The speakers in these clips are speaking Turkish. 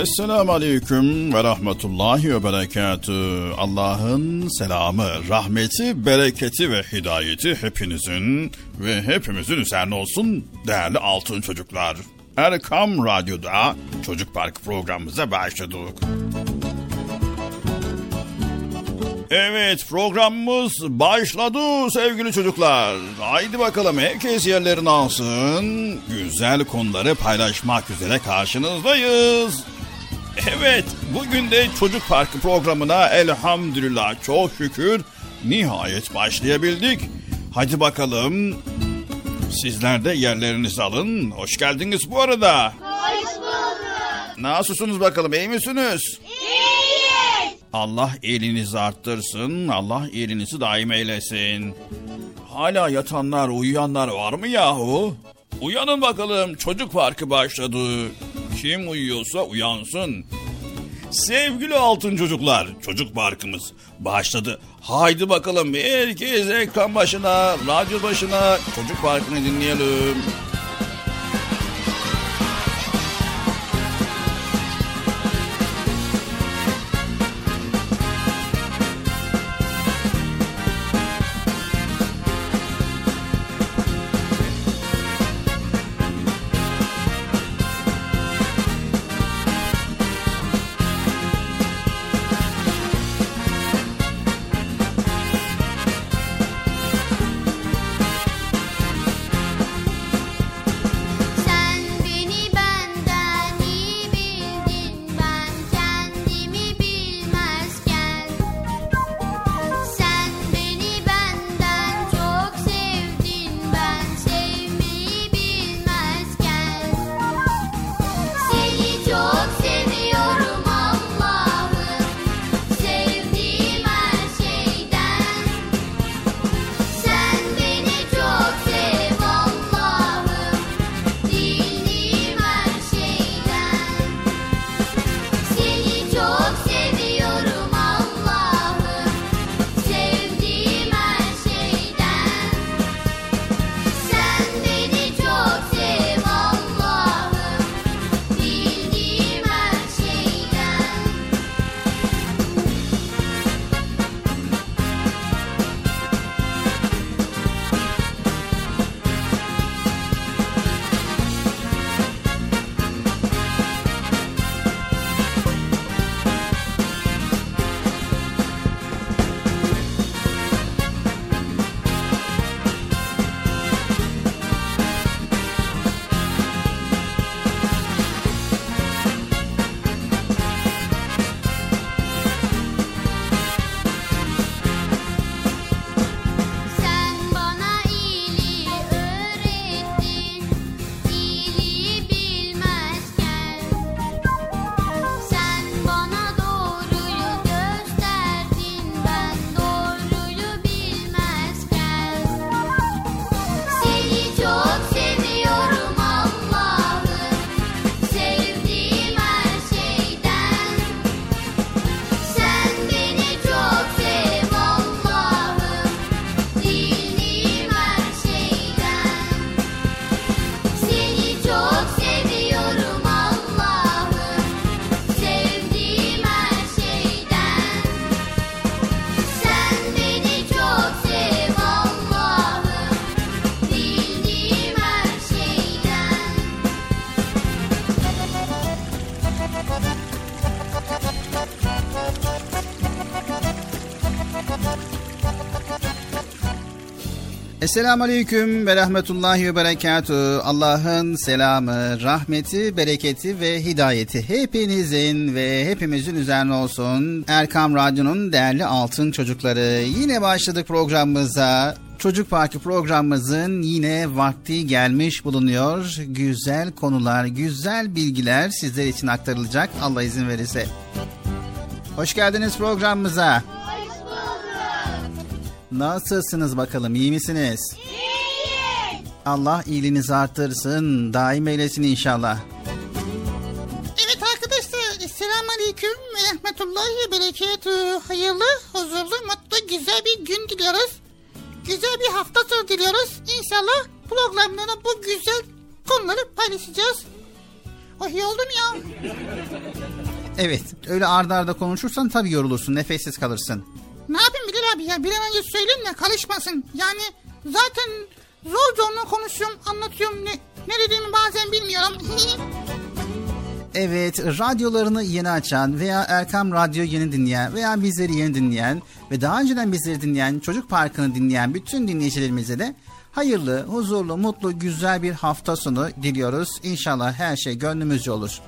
Esselamu Aleyküm ve Rahmetullahi ve Berekatü. Allah'ın selamı, rahmeti, bereketi ve hidayeti hepinizin ve hepimizin üzerine olsun değerli altın çocuklar. Erkam Radyo'da Çocuk Park programımıza başladık. Evet programımız başladı sevgili çocuklar. Haydi bakalım herkes yerlerini alsın. Güzel konuları paylaşmak üzere karşınızdayız. Evet bugün de Çocuk Parkı programına elhamdülillah çok şükür nihayet başlayabildik. Hadi bakalım sizler de yerlerinizi alın. Hoş geldiniz bu arada. Hoş bulduk. Nasılsınız bakalım iyi misiniz? İyiyiz. Allah elinizi arttırsın, Allah elinizi daim eylesin. Hala yatanlar, uyuyanlar var mı yahu? Uyanın bakalım, çocuk parkı başladı. Kim uyuyorsa uyansın. Sevgili altın çocuklar, çocuk parkımız başladı. Haydi bakalım herkes ekran başına, radyo başına, çocuk parkını dinleyelim. Esselamu Aleyküm ve Rahmetullahi ve Berekatuhu. Allah'ın selamı, rahmeti, bereketi ve hidayeti hepinizin ve hepimizin üzerine olsun. Erkam Radyo'nun değerli altın çocukları. Yine başladık programımıza. Çocuk Parkı programımızın yine vakti gelmiş bulunuyor. Güzel konular, güzel bilgiler sizler için aktarılacak Allah izin verirse. Hoş geldiniz programımıza. Nasılsınız bakalım iyi misiniz? İyiyiz. Allah iyiliğinizi artırsın daim eylesin inşallah. Evet arkadaşlar Esselamu Aleyküm ve Rahmetullahi ve Berekatuhu. Hayırlı, huzurlu, mutlu, güzel bir gün diliyoruz. Güzel bir hafta sonu diliyoruz. İnşallah programlarda bu güzel konuları paylaşacağız. Oh iyi oldum ya. Evet öyle ardarda arda konuşursan tabii yorulursun nefessiz kalırsın. Ne yapayım Bilal abi ya bir an önce söyleyeyim de karışmasın. Yani zaten zor zorla konuşuyorum anlatıyorum ne, ne dediğimi bazen bilmiyorum. Evet, radyolarını yeni açan veya Erkam Radyo yeni dinleyen veya bizleri yeni dinleyen ve daha önceden bizleri dinleyen, Çocuk Parkı'nı dinleyen bütün dinleyicilerimize de hayırlı, huzurlu, mutlu, güzel bir hafta sonu diliyoruz. İnşallah her şey gönlümüzce olur.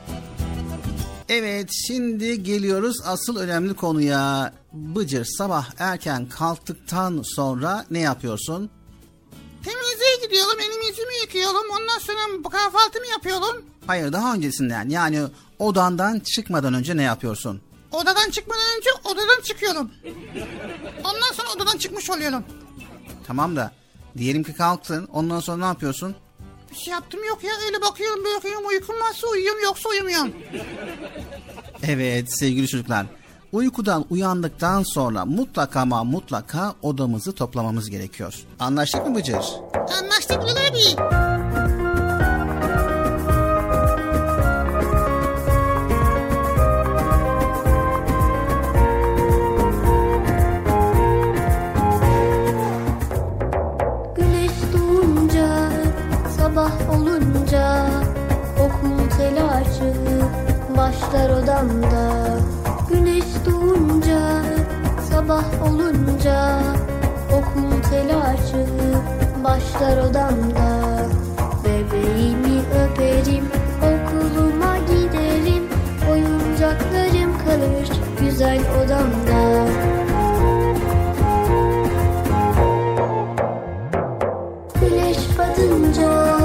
Evet, şimdi geliyoruz asıl önemli konuya. Bıcır sabah erken kalktıktan sonra ne yapıyorsun? Temizliğe gidiyorum, elimi yüzümü yıkıyorum. Ondan sonra kahvaltımı yapıyorum. Hayır, daha öncesinden yani odandan çıkmadan önce ne yapıyorsun? Odadan çıkmadan önce odadan çıkıyorum. Ondan sonra odadan çıkmış oluyorum. Tamam da diyelim ki kalktın ondan sonra ne yapıyorsun? Bir şey yaptım yok ya öyle bakıyorum bakıyorum uykum varsa uyuyorum yoksa uyumuyorum. Evet sevgili çocuklar uykudan uyandıktan sonra mutlaka ama mutlaka odamızı toplamamız gerekiyor. Anlaştık mı Bıcır? Anlaştık Bilal abi. Başlar odamda Güneş doğunca, sabah olunca Okul telaşı başlar odamda. Bebeğimi öperim, okuluma giderim Oyuncaklarım kalır güzel odamda. Güneş batınca,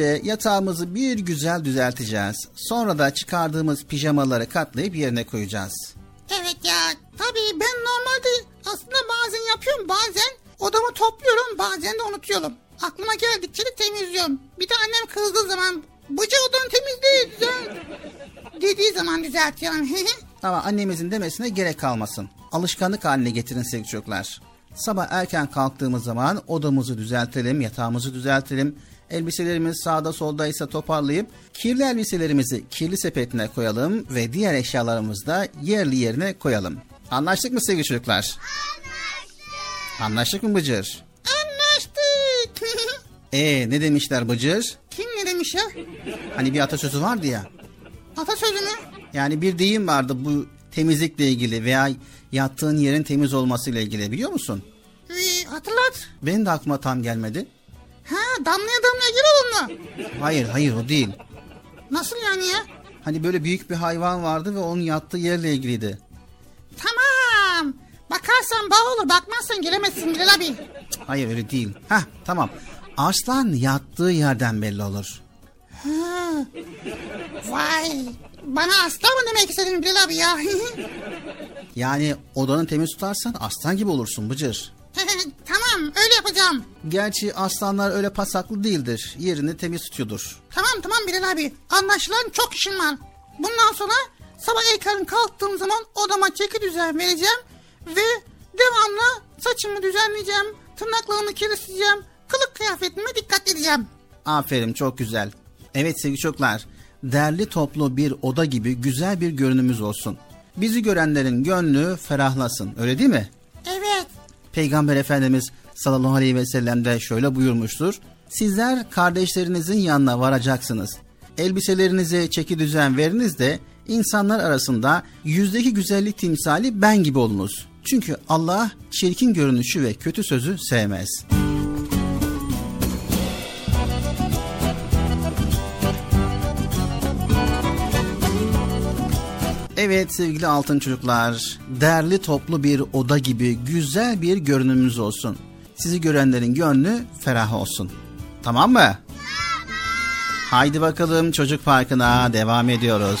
Önce yatağımızı bir güzel düzelteceğiz. Sonra da çıkardığımız pijamaları katlayıp yerine koyacağız. Evet ya tabii ben normalde aslında bazen yapıyorum bazen odamı topluyorum bazen de unutuyorum. Aklıma geldikçe de temizliyorum. Bir de annem kızdığı zaman Bıcı odanı temizle. Dediği zaman düzeltiyorum. Ama annemizin demesine gerek kalmasın. Alışkanlık haline getirin sevgili çocuklar. Sabah erken kalktığımız zaman odamızı düzeltelim, yatağımızı düzeltelim. Elbiselerimiz sağda soldaysa toparlayıp kirli elbiselerimizi kirli sepetine koyalım ve diğer eşyalarımızı da yerli yerine koyalım. Anlaştık mı sevgili çocuklar? Anlaştık. Anlaştık mı Bıcır? Anlaştık. Ee ne demişler Bıcır? Kim ne demiş ya? Hani bir atasözü vardı ya. Atasözü mü? Yani bir deyim vardı bu temizlikle ilgili veya yattığın yerin temiz olmasıyla ilgili biliyor musun? Ee, hatırlat. Benim de aklıma tam gelmedi. Ha damlaya damlaya gir oğlum Hayır hayır o değil. Nasıl yani ya? Hani böyle büyük bir hayvan vardı ve onun yattığı yerle ilgiliydi. Tamam. Bakarsan bağ olur bakmazsan giremezsin Bilal abi. Hayır öyle değil. Hah tamam. Arslan yattığı yerden belli olur. Ha. Vay. Bana aslan mı demek istedin Bilal abi ya? Yani odanı temiz tutarsan aslan gibi olursun Bıcır. Tamam öyle yapacağım. Gerçi aslanlar öyle pasaklı değildir. Yerini temiz tutuyordur. Tamam tamam Bilal abi. Anlaşılan çok işim var. Bundan sonra sabah erken kalktığım zaman odama çeki düzen vereceğim. Ve devamlı saçımı düzenleyeceğim. Tırnaklarımı kirisleyeceğim. Kılık kıyafetime dikkat edeceğim. Aferin çok güzel. Evet sevgili çocuklar. Derli toplu bir oda gibi güzel bir görünümüz olsun. Bizi görenlerin gönlü ferahlasın. Öyle değil mi? Evet. Peygamber Efendimiz sallallahu aleyhi ve sellem de şöyle buyurmuştur. Sizler kardeşlerinizin yanına varacaksınız. Elbiselerinize çeki düzen veriniz de insanlar arasında yüzdeki güzellik timsali ben gibi olunuz. Çünkü Allah çirkin görünüşü ve kötü sözü sevmez. Evet sevgili altın çocuklar, derli toplu bir oda gibi güzel bir görünümümüz olsun. Sizi görenlerin gönlü ferah olsun. Tamam mı? Tamam. Haydi bakalım çocuk parkına devam ediyoruz.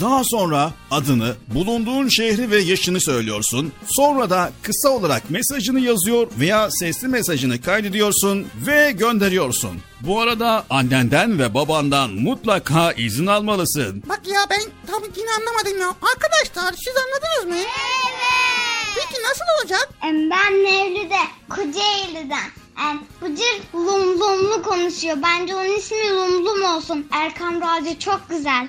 Daha sonra adını, bulunduğun şehri ve yaşını söylüyorsun. Sonra da kısa olarak mesajını yazıyor veya sesli mesajını kaydediyorsun ve gönderiyorsun. Bu arada annenden ve babandan mutlaka izin almalısın. Bak ya ben tam yine anlamadım ya. Arkadaşlar siz anladınız mı? Peki nasıl olacak? Ben Mevlüt'e Kocaeli'den. Em, Bıcır lum lumlu konuşuyor. Bence onun ismi lum lum olsun. Erkam Radyo çok güzel.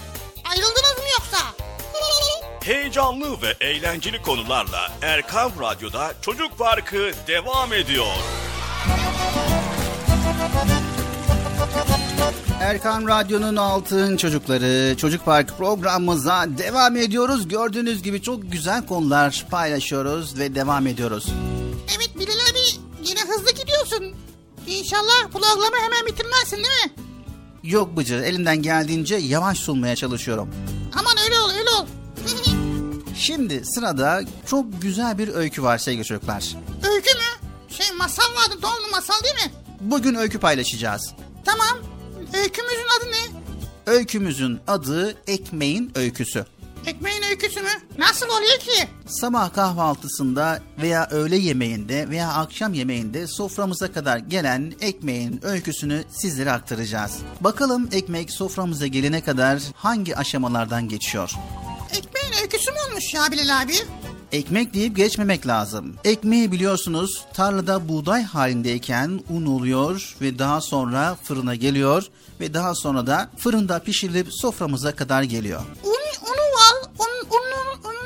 Ayrıldınız mı yoksa? Heyecanlı ve eğlenceli konularla Erkam Radyo'da Çocuk Parkı devam ediyor. Erkan Radyo'nun altın çocukları Çocuk Park programımıza devam ediyoruz. Gördüğünüz gibi çok güzel konular paylaşıyoruz ve devam ediyoruz. Evet Bilal abi yine hızlı gidiyorsun. İnşallah programı hemen bitirmezsin değil mi? Yok Bıcır elimden geldiğince yavaş sunmaya çalışıyorum. Aman öyle ol öyle ol. Şimdi sırada çok güzel bir öykü var sevgili çocuklar. Öykü mü? Şey masal vardı doğru masal değil mi? Bugün öykü paylaşacağız. Tamam. Öykümüzün adı ne? Öykümüzün adı Ekmeğin Öyküsü. Ekmeğin öyküsü mü? Nasıl oluyor ki? Sabah kahvaltısında veya öğle yemeğinde veya akşam yemeğinde soframıza kadar gelen ekmeğin öyküsünü sizlere aktaracağız. Bakalım ekmek soframıza gelene kadar hangi aşamalardan geçiyor? Ekmeğin öyküsü mü olmuş ya Bilal abi? Ekmek deyip geçmemek lazım. Ekmeği biliyorsunuz tarlada buğday halindeyken un oluyor ve daha sonra fırına geliyor ve daha sonra da fırında pişirilip soframıza kadar geliyor. Un,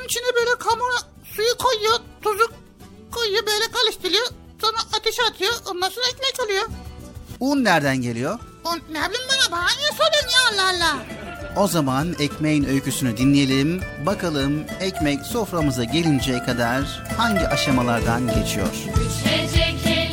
unun, onun içine böyle kamura suyu koyuyor. Tuzu koyuyor böyle karıştırıyor. Sonra ateşe atıyor. Ondan sonra ekmek oluyor. Un nereden geliyor? Un ne bileyim bana bana niye soruyorsun ya Allah Allah. O zaman ekmeğin öyküsünü dinleyelim. Bakalım ekmek soframıza gelinceye kadar hangi aşamalardan geçiyor? Düşecek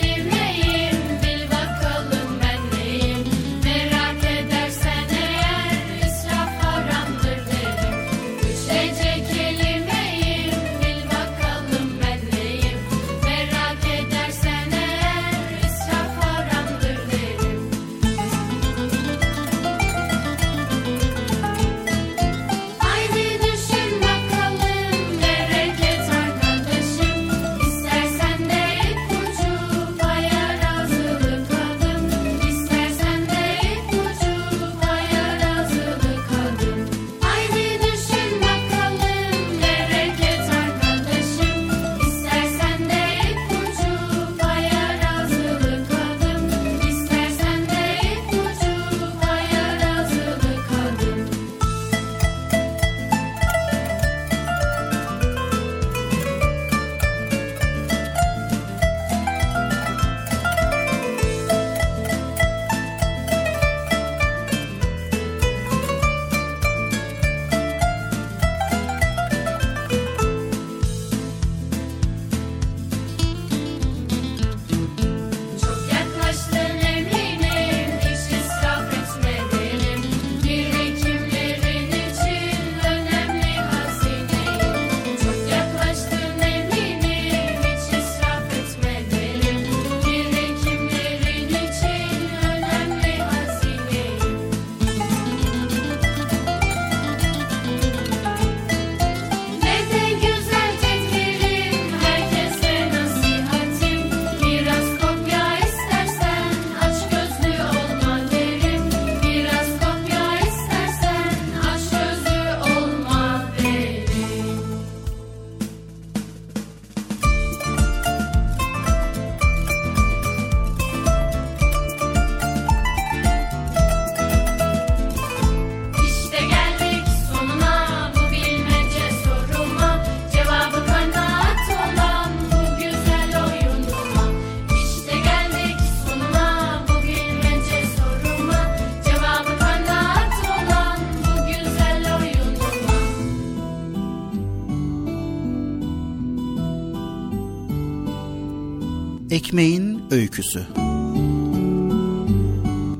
öyküsü.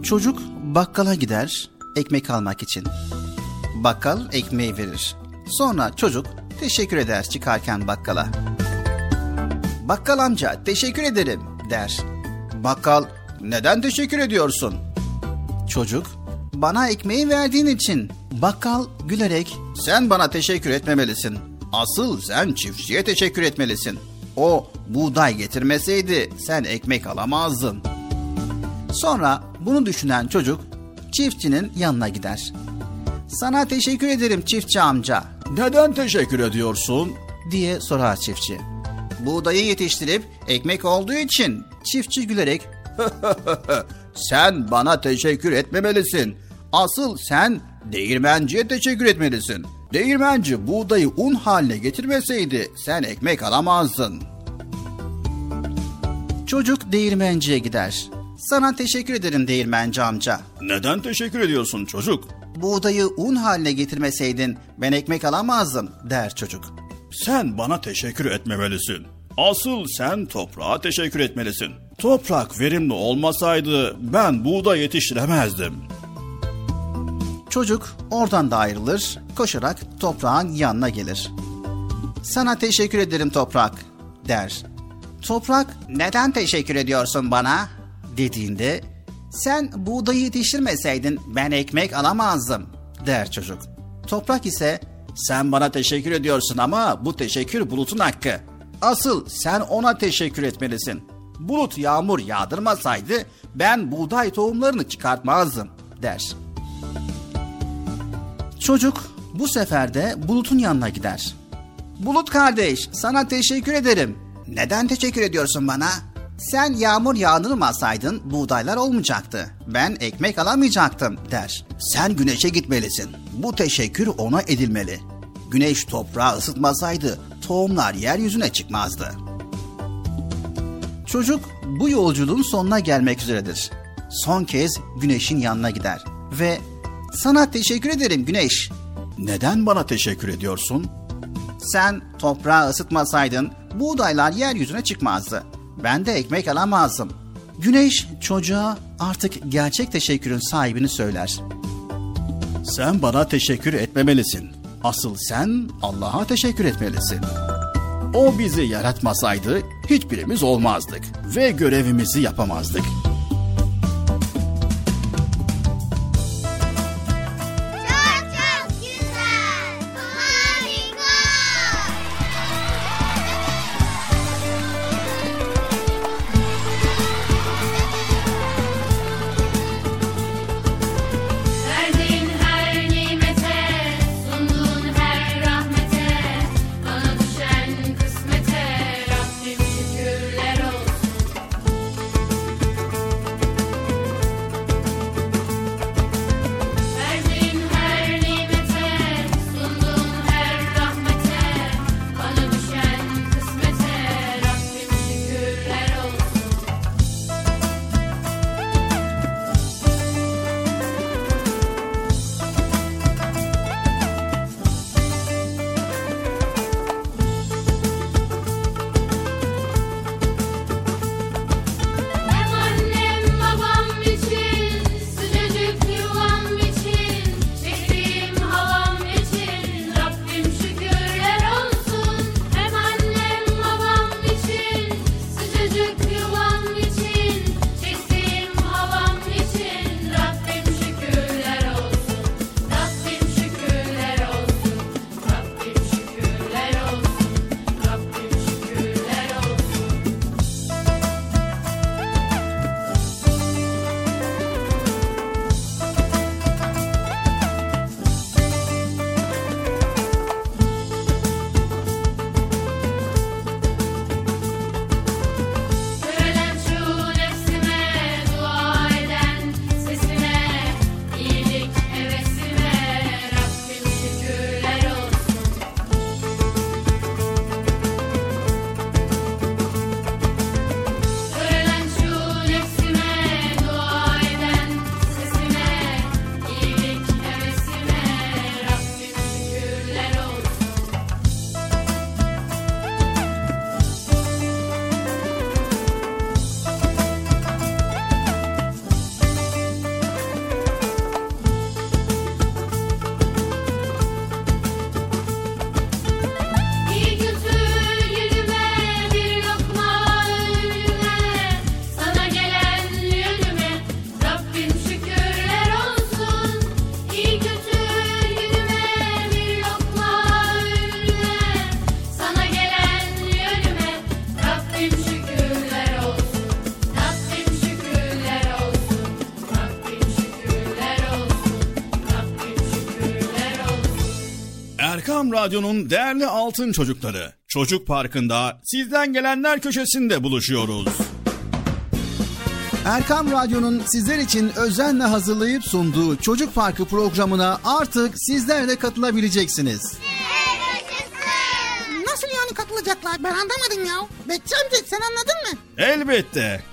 Çocuk bakkala gider ekmek almak için. Bakkal ekmeği verir. Sonra çocuk teşekkür eder çıkarken bakkala. Bakkal amca teşekkür ederim der. Bakkal neden teşekkür ediyorsun? Çocuk bana ekmeği verdiğin için. Bakkal gülerek sen bana teşekkür etmemelisin. Asıl sen çiftçiye teşekkür etmelisin. O buğday getirmeseydi sen ekmek alamazdın. Sonra bunu düşünen çocuk çiftçinin yanına gider. Sana teşekkür ederim çiftçi amca Neden teşekkür ediyorsun? diye sorar çiftçi. Buğdayı yetiştirip ekmek olduğu için çiftçi gülerek Sen bana teşekkür etmemelisin. Asıl sen değirmenciye teşekkür etmelisin. Değirmenci buğdayı un haline getirmeseydi sen ekmek alamazdın. çocuk değirmenciye gider. Sana teşekkür ederim değirmenci amca. Neden teşekkür ediyorsun çocuk? Buğdayı un haline getirmeseydin ben ekmek alamazdım der çocuk. Sen bana teşekkür etmemelisin. Asıl sen toprağa teşekkür etmelisin. Toprak verimli olmasaydı ben buğday yetiştiremezdim. Çocuk oradan da ayrılır, koşarak toprağın yanına gelir. Sana teşekkür ederim toprak der. Toprak neden teşekkür ediyorsun bana dediğinde sen buğdayı yetiştirmeseydin ben ekmek alamazdım der çocuk. Toprak ise sen bana teşekkür ediyorsun ama bu teşekkür bulutun hakkı. Asıl sen ona teşekkür etmelisin. Bulut yağmur yağdırmasaydı ben buğday tohumlarını çıkartmazdım der. Çocuk bu sefer de Bulut'un yanına gider. Bulut kardeş, sana teşekkür ederim. Neden teşekkür ediyorsun bana? Sen yağmur yağdırmasaydın buğdaylar olmayacaktı. Ben ekmek alamayacaktım der. Sen güneşe gitmelisin. Bu teşekkür ona edilmeli. Güneş toprağı ısıtmasaydı tohumlar yeryüzüne çıkmazdı. Çocuk bu yolculuğun sonuna gelmek üzeredir. son kez Güneş'in yanına gider ve sana teşekkür ederim Güneş. Neden bana teşekkür ediyorsun? Sen toprağı ısıtmasaydın buğdaylar yeryüzüne çıkmazdı. Ben de ekmek alamazdım. Güneş çocuğa artık gerçek teşekkürün sahibini söyler. Sen bana teşekkür etmemelisin. Asıl sen Allah'a teşekkür etmelisin. O bizi yaratmasaydı hiçbirimiz olmazdık ve görevimizi yapamazdık. Erkam Radyo'nun değerli altın çocukları. Çocuk Parkı'nda sizden gelenler köşesinde buluşuyoruz. Erkam Radyo'nun sizler için özenle hazırlayıp sunduğu Çocuk Parkı programına artık sizler de katılabileceksiniz. Nasıl yani katılacaklar? Ben anlamadım ya. Bekçi amca sen anladın mı? Elbette.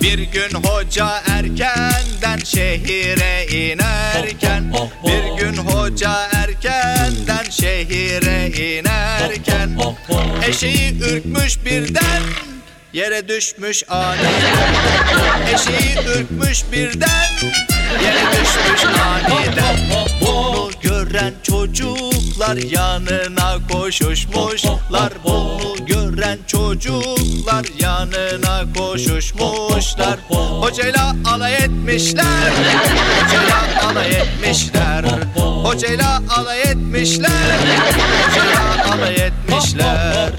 Bir gün hoca erkenden şehir şehire inerken Bir gün hoca erkenden şehire inerken Eşeği ürkmüş birden Yere düşmüş aniden Eşeği ürkmüş birden. Yere düşmüş aniden Bunu gören çocuklar yanına koşuşmuşlar. Bunu gören çocuklar yanına koşuşmuşlar. Hocayla alay etmişler. Hocayla alay etmişler. Hocayla alay etmişler. Hocayla alay etmişler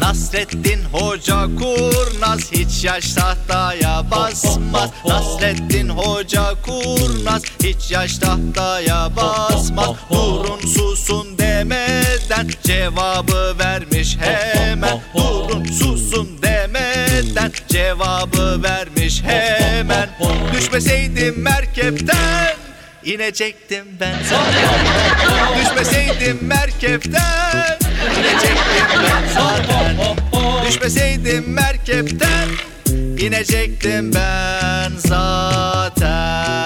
Nasreddin Hoca kurnaz hiç yaş tahtaya basmaz. Nasreddin Hoca kurnaz hiç yaş tahtaya basmaz. Durun susun demeden cevabı vermiş hemen. Durun susun demeden cevabı vermiş hemen. Düşmeseydim merkepten inecektim ben. Düşmeseydim merkepten Düşmeseydim merkepten inecektim ben zaten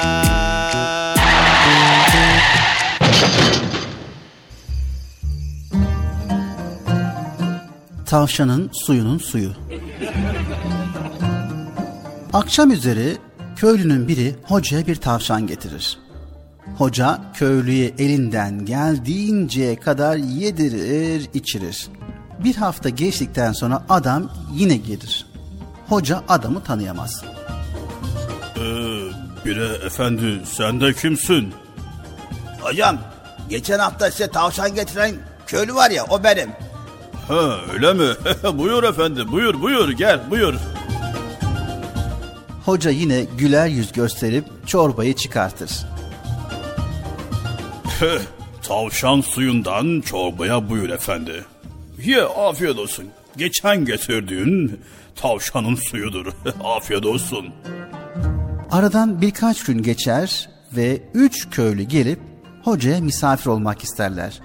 Tavşanın suyunun suyu. Akşam üzeri köylünün biri hocaya bir tavşan getirir. Hoca köylüye elinden geldiğince kadar yedirir, içirir. Bir hafta geçtikten sonra adam yine gelir. Hoca adamı tanıyamaz. Ee, bire efendi sen de kimsin? Hocam geçen hafta size tavşan getiren köylü var ya o benim. Ha öyle mi? buyur efendi buyur buyur gel buyur. Hoca yine güler yüz gösterip çorbayı çıkartır. Tüh, Tavşan suyundan çorbaya buyur efendi. Ye afiyet olsun. Geçen getirdiğin tavşanın suyudur. afiyet olsun. Aradan birkaç gün geçer ve üç köylü gelip hocaya misafir olmak isterler.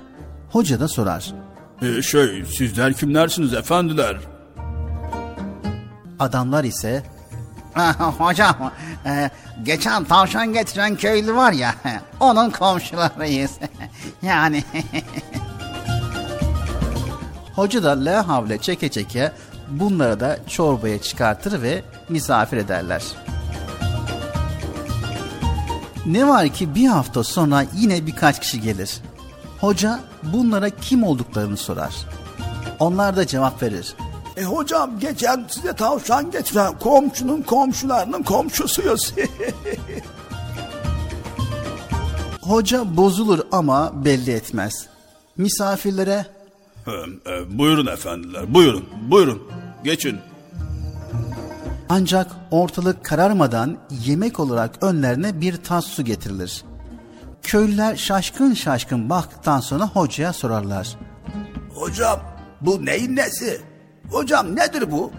Hoca da sorar. Ee, şey sizler kimlersiniz efendiler? Adamlar ise Hocam e, geçen tavşan getiren köylü var ya onun komşularıyız. yani hoca da la havle çeke çeke bunları da çorbaya çıkartır ve misafir ederler. Ne var ki bir hafta sonra yine birkaç kişi gelir. Hoca bunlara kim olduklarını sorar. Onlar da cevap verir. E hocam geçen size tavşan getiren komşunun komşularının komşusuyuz. Hoca bozulur ama belli etmez. Misafirlere Ee, e, buyurun efendiler buyurun buyurun geçin. ancak ortalık kararmadan yemek olarak önlerine bir tas su getirilir. Köylüler şaşkın şaşkın baktıktan sonra hocaya sorarlar. hocam bu neyin nesi? Hocam nedir bu?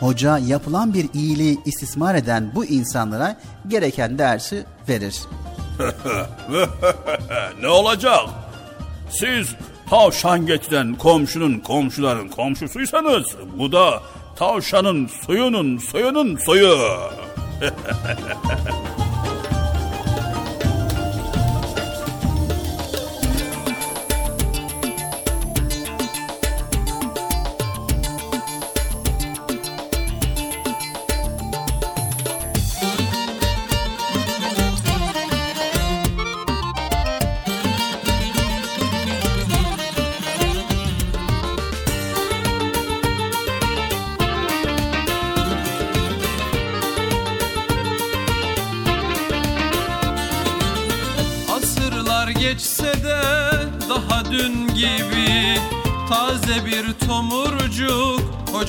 Hoca yapılan bir iyiliği istismar eden bu insanlara gereken dersi verir. ne olacak? Siz tavşan getiren komşunun komşuların komşusuysanız bu da tavşanın suyunun suyunun suyu.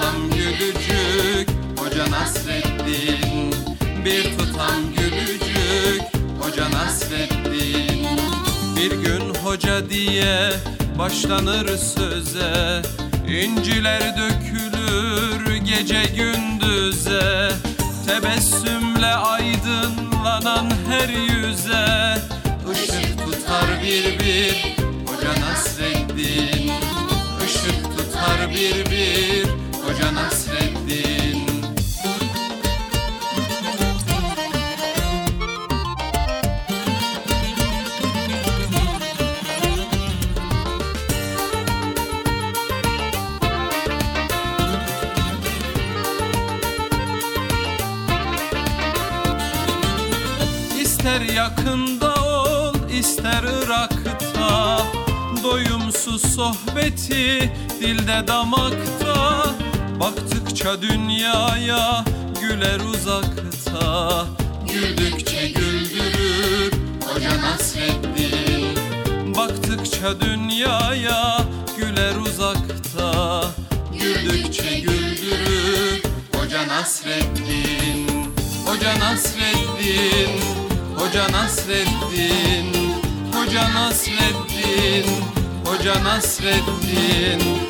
tutam gülücük Hoca Nasreddin. Bir tutam gülücük Hoca Nasreddin. Bir gün hoca diye başlanır söze İnciler dökülür gece gündüze. Tebessümle aydınlanan her yüze Işık tutar bir bir Hoca Nasreddin. Işık tutar bir bir dilde damakta Baktıkça dünyaya güler uzakta. Güldükçe güldürür Hoca Nasreddin Baktıkça dünyaya güler uzakta. Güldükçe güldürür Hoca Nasreddin Hoca Nasreddin Hoca Nasreddin Hoca Nasreddin Hoca Nasreddin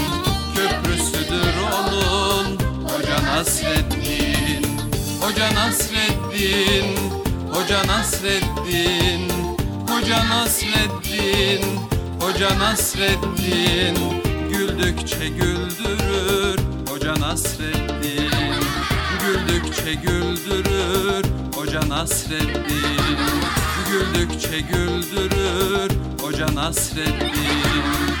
Köprüsüdür onun Hoca Nasreddin Hoca Nasreddin Hoca Nasreddin Hoca Nasreddin Hoca Nasreddin. Güldükçe güldürür Hoca Nasreddin. Güldükçe güldürür Hoca Nasreddin. Güldükçe güldürür Hoca Nasreddin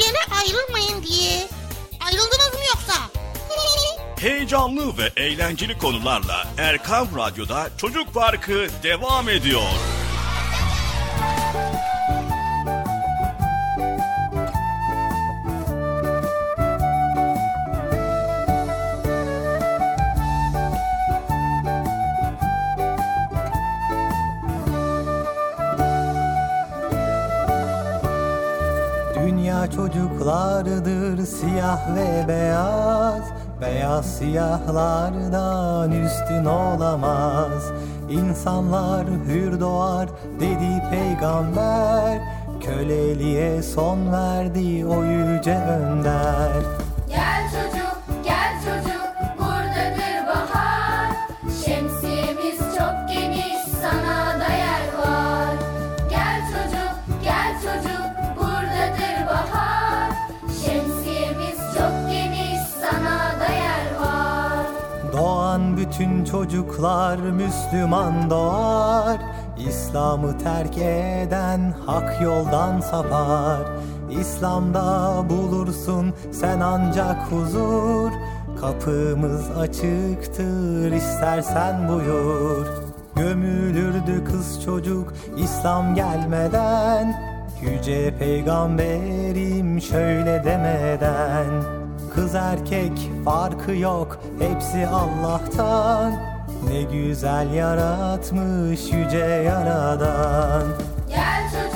Bir yere ayrılmayın diye. Ayrıldınız mı yoksa? Heyecanlı ve eğlenceli konularla Erkam Radyo'da Çocuk Parkı devam ediyor. Dünya çocuklardır siyah ve beyaz Beyaz siyahlardan üstün olamaz. İnsanlar hür doğar dedi peygamber Köleliğe son verdi o yüce önder bütün çocuklar Müslüman doğar İslam'ı terk eden hak yoldan sapar. İslam'da bulursun sen ancak huzur Kapımız açıktır istersen buyur. Gömülürdü kız çocuk İslam gelmeden Yüce peygamberim şöyle demeden Kız erkek farkı yok hepsi Allah'tan. Ne güzel yaratmış yüce yaradan. Gel çocuk,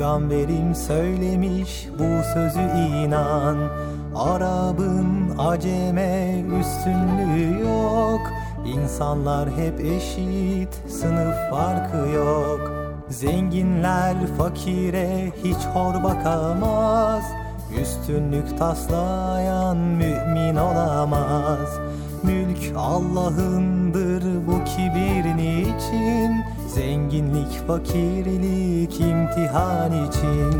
Peygamberim söylemiş bu sözü inan. Arabın aceme üstünlüğü yok. İnsanlar hep eşit sınıf farkı yok. Zenginler fakire hiç hor bakamaz. Üstünlük taslayan mümin olamaz. Mülk Allah'ındır bu kibir niçin Zenginlik fakirlik imtihan için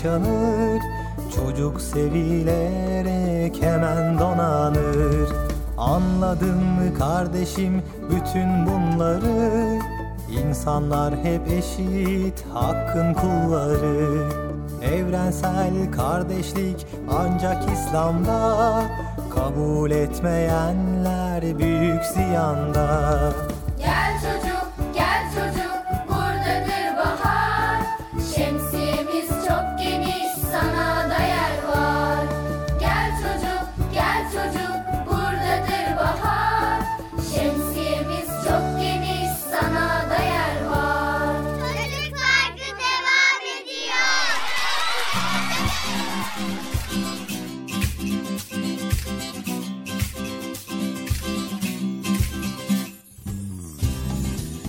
başı okşanır Çocuk sevilerek hemen donanır. Anladın mı kardeşim bütün bunları. İnsanlar hep eşit hakkın kulları. Evrensel kardeşlik ancak İslam'da Kabul etmeyenler büyük ziyanda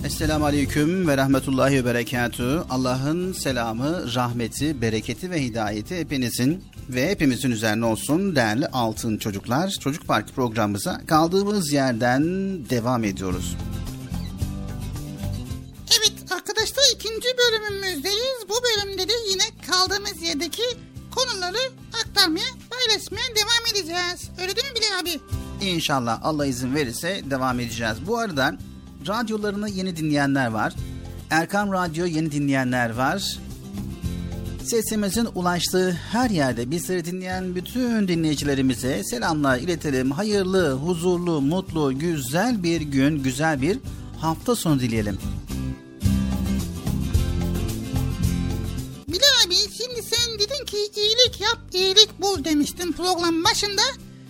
Esselamu Aleyküm ve Rahmetullahi ve Berekatü. Allah'ın selamı, rahmeti, bereketi ve hidayeti hepinizin ve hepimizin üzerine olsun değerli altın çocuklar. Çocuk Parkı programımıza kaldığımız yerden devam ediyoruz. Evet arkadaşlar ikinci bölümümüzdeyiz. Bu bölümde de yine kaldığımız yerdeki konuları aktarmaya, paylaşmaya devam edeceğiz. Öyle değil mi Bilal abi? İnşallah Allah izin verirse devam edeceğiz. Bu arada radyolarını yeni dinleyenler var. Erkam Radyo yeni dinleyenler var. Sesimizin ulaştığı her yerde bizleri dinleyen bütün dinleyicilerimize selamlar iletelim. Hayırlı, huzurlu, mutlu, güzel bir gün, güzel bir hafta sonu dileyelim. Bilal abi şimdi sen dedin ki iyilik yap, iyilik bul demiştin program başında.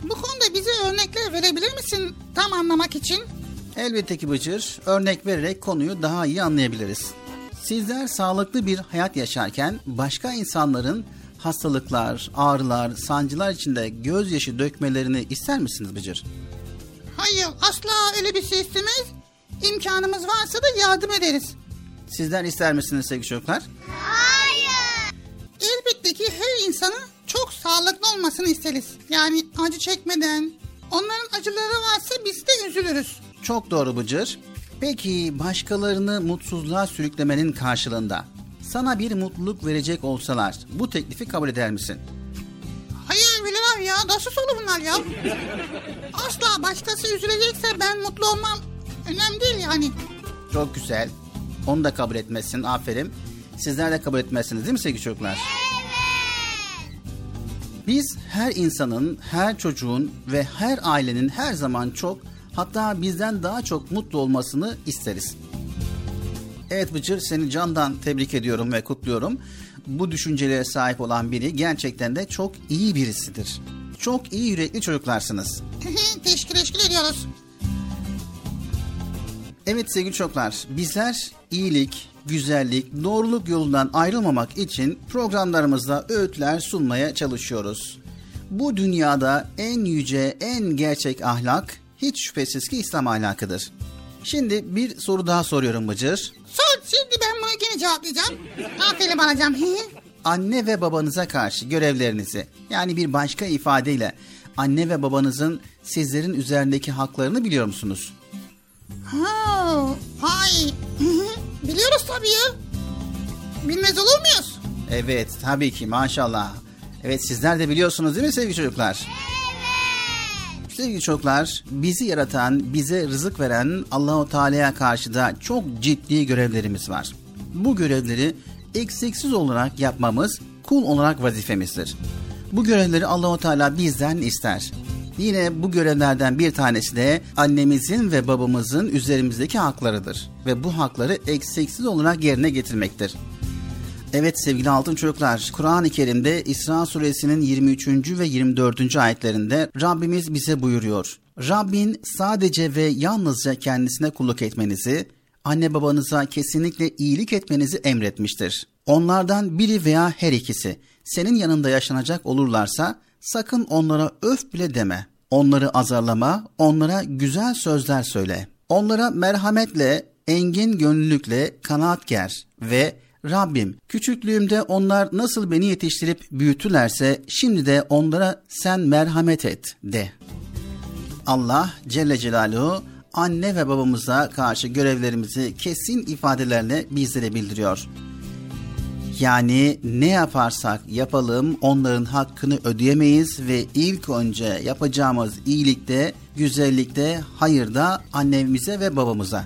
Bu konuda bize örnekler verebilir misin tam anlamak için? Elbette ki Bıcır, örnek vererek konuyu daha iyi anlayabiliriz. Sizler sağlıklı bir hayat yaşarken başka insanların hastalıklar, ağrılar, sancılar içinde gözyaşı dökmelerini ister misiniz Bıcır? Hayır asla öyle bir şey istemeyiz. İmkanımız varsa da yardım ederiz. Sizler ister misiniz sevgili çocuklar? Hayır. Elbette ki her insanın çok sağlıklı olmasını isteriz. Yani acı çekmeden. Onların acıları varsa biz de üzülürüz. Çok doğru Bıcır. Peki başkalarını mutsuzluğa sürüklemenin karşılığında sana bir mutluluk verecek olsalar bu teklifi kabul eder misin? Hayır abi ya nasıl soru bunlar ya? Asla başkası üzülecekse ben mutlu olmam. Önemli değil yani. Çok güzel. Onu da kabul etmezsin. Aferin. Sizler de kabul etmezsiniz değil mi sevgili çocuklar? Biz her insanın, her çocuğun ve her ailenin her zaman çok hatta bizden daha çok mutlu olmasını isteriz. Evet Bıcır seni candan tebrik ediyorum ve kutluyorum. Bu düşüncelere sahip olan biri gerçekten de çok iyi birisidir. Çok iyi yürekli çocuklarsınız. teşekkür teşekkür ediyoruz. Evet sevgili çocuklar, bizler iyilik, güzellik, doğruluk yolundan ayrılmamak için programlarımızda öğütler sunmaya çalışıyoruz. Bu dünyada en yüce, en gerçek ahlak hiç şüphesiz ki İslam ahlakıdır. Şimdi bir soru daha soruyorum Bıcır. Sor şimdi ben bunu gene cevaplayacağım. Aferin alacağım. Anne ve babanıza karşı görevlerinizi yani bir başka ifadeyle anne ve babanızın sizlerin üzerindeki haklarını biliyor musunuz? Ha, biliyoruz tabii ya. Bilmez olur muyuz? Evet tabii ki maşallah. Evet sizler de biliyorsunuz değil mi sevgili çocuklar? Sevgili çocuklar, bizi yaratan, bize rızık veren Allahu Teala'ya karşı da çok ciddi görevlerimiz var. Bu görevleri eksiksiz olarak yapmamız kul olarak vazifemizdir. Bu görevleri Allahu Teala bizden ister. Yine bu görevlerden bir tanesi de annemizin ve babamızın üzerimizdeki haklarıdır ve bu hakları eksiksiz olarak yerine getirmektir. Evet sevgili altın çocuklar, Kur'an-ı Kerim'de İsra suresinin 23. ve 24. ayetlerinde Rabbimiz bize buyuruyor. Rabbin sadece ve yalnızca kendisine kulluk etmenizi, anne babanıza kesinlikle iyilik etmenizi emretmiştir. Onlardan biri veya her ikisi senin yanında yaşanacak olurlarsa sakın onlara öf bile deme. Onları azarlama, onlara güzel sözler söyle. Onlara merhametle, engin gönüllülükle kanaat ger ve Rabbim küçüklüğümde onlar nasıl beni yetiştirip büyütülerse şimdi de onlara sen merhamet et de. Allah Celle Celaluhu anne ve babamıza karşı görevlerimizi kesin ifadelerle bizlere bildiriyor. Yani ne yaparsak yapalım onların hakkını ödeyemeyiz ve ilk önce yapacağımız iyilikte, güzellikte, hayırda annemize ve babamıza.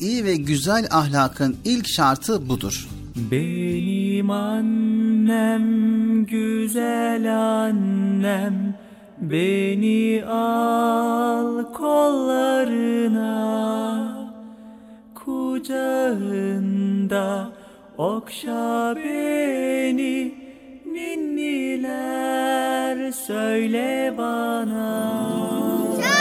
İyi ve güzel ahlakın ilk şartı budur. Benim annem güzel annem Beni al kollarına Kucağında okşa beni Ninniler söyle bana. Çok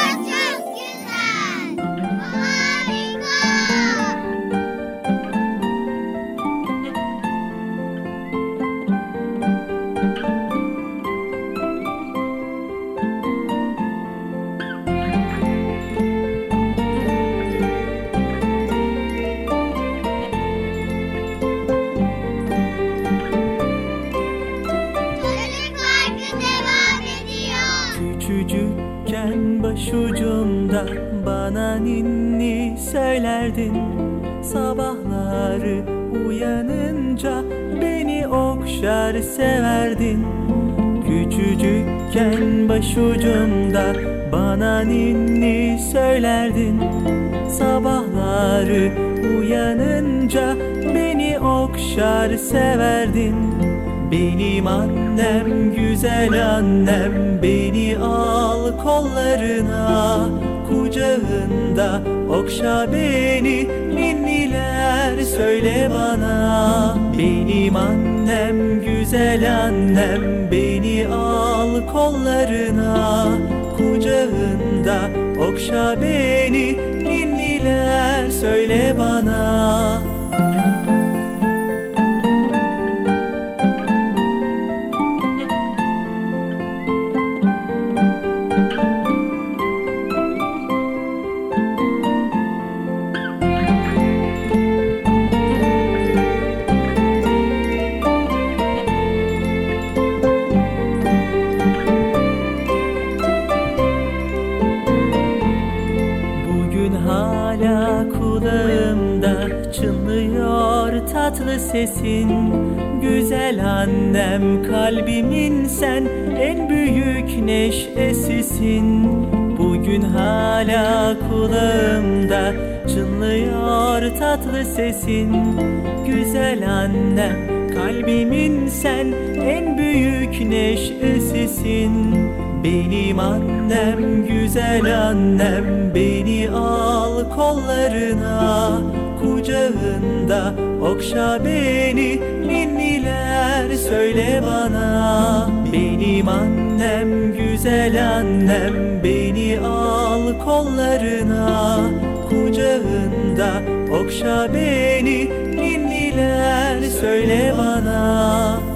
başucumda bana ninni söylerdin. Sabahları uyanınca beni okşar severdin. Küçücükken başucumda bana ninni söylerdin. Sabahları uyanınca beni okşar severdin. Benim annem güzel annem beni al kollarına kucağında okşa beni ninniler söyle bana. Benim annem güzel annem beni al kollarına kucağında okşa beni ninniler söyle bana sesin Güzel annem kalbimin sen en büyük neşesisin. Bugün hala kulağımda çınlıyor tatlı sesin. Güzel annem kalbimin sen en büyük neşesisin. Benim annem güzel annem beni al kollarına kucağında okşa beni ninniler söyle bana. Benim annem güzel annem beni al kollarına. Kucağında okşa beni ninniler söyle bana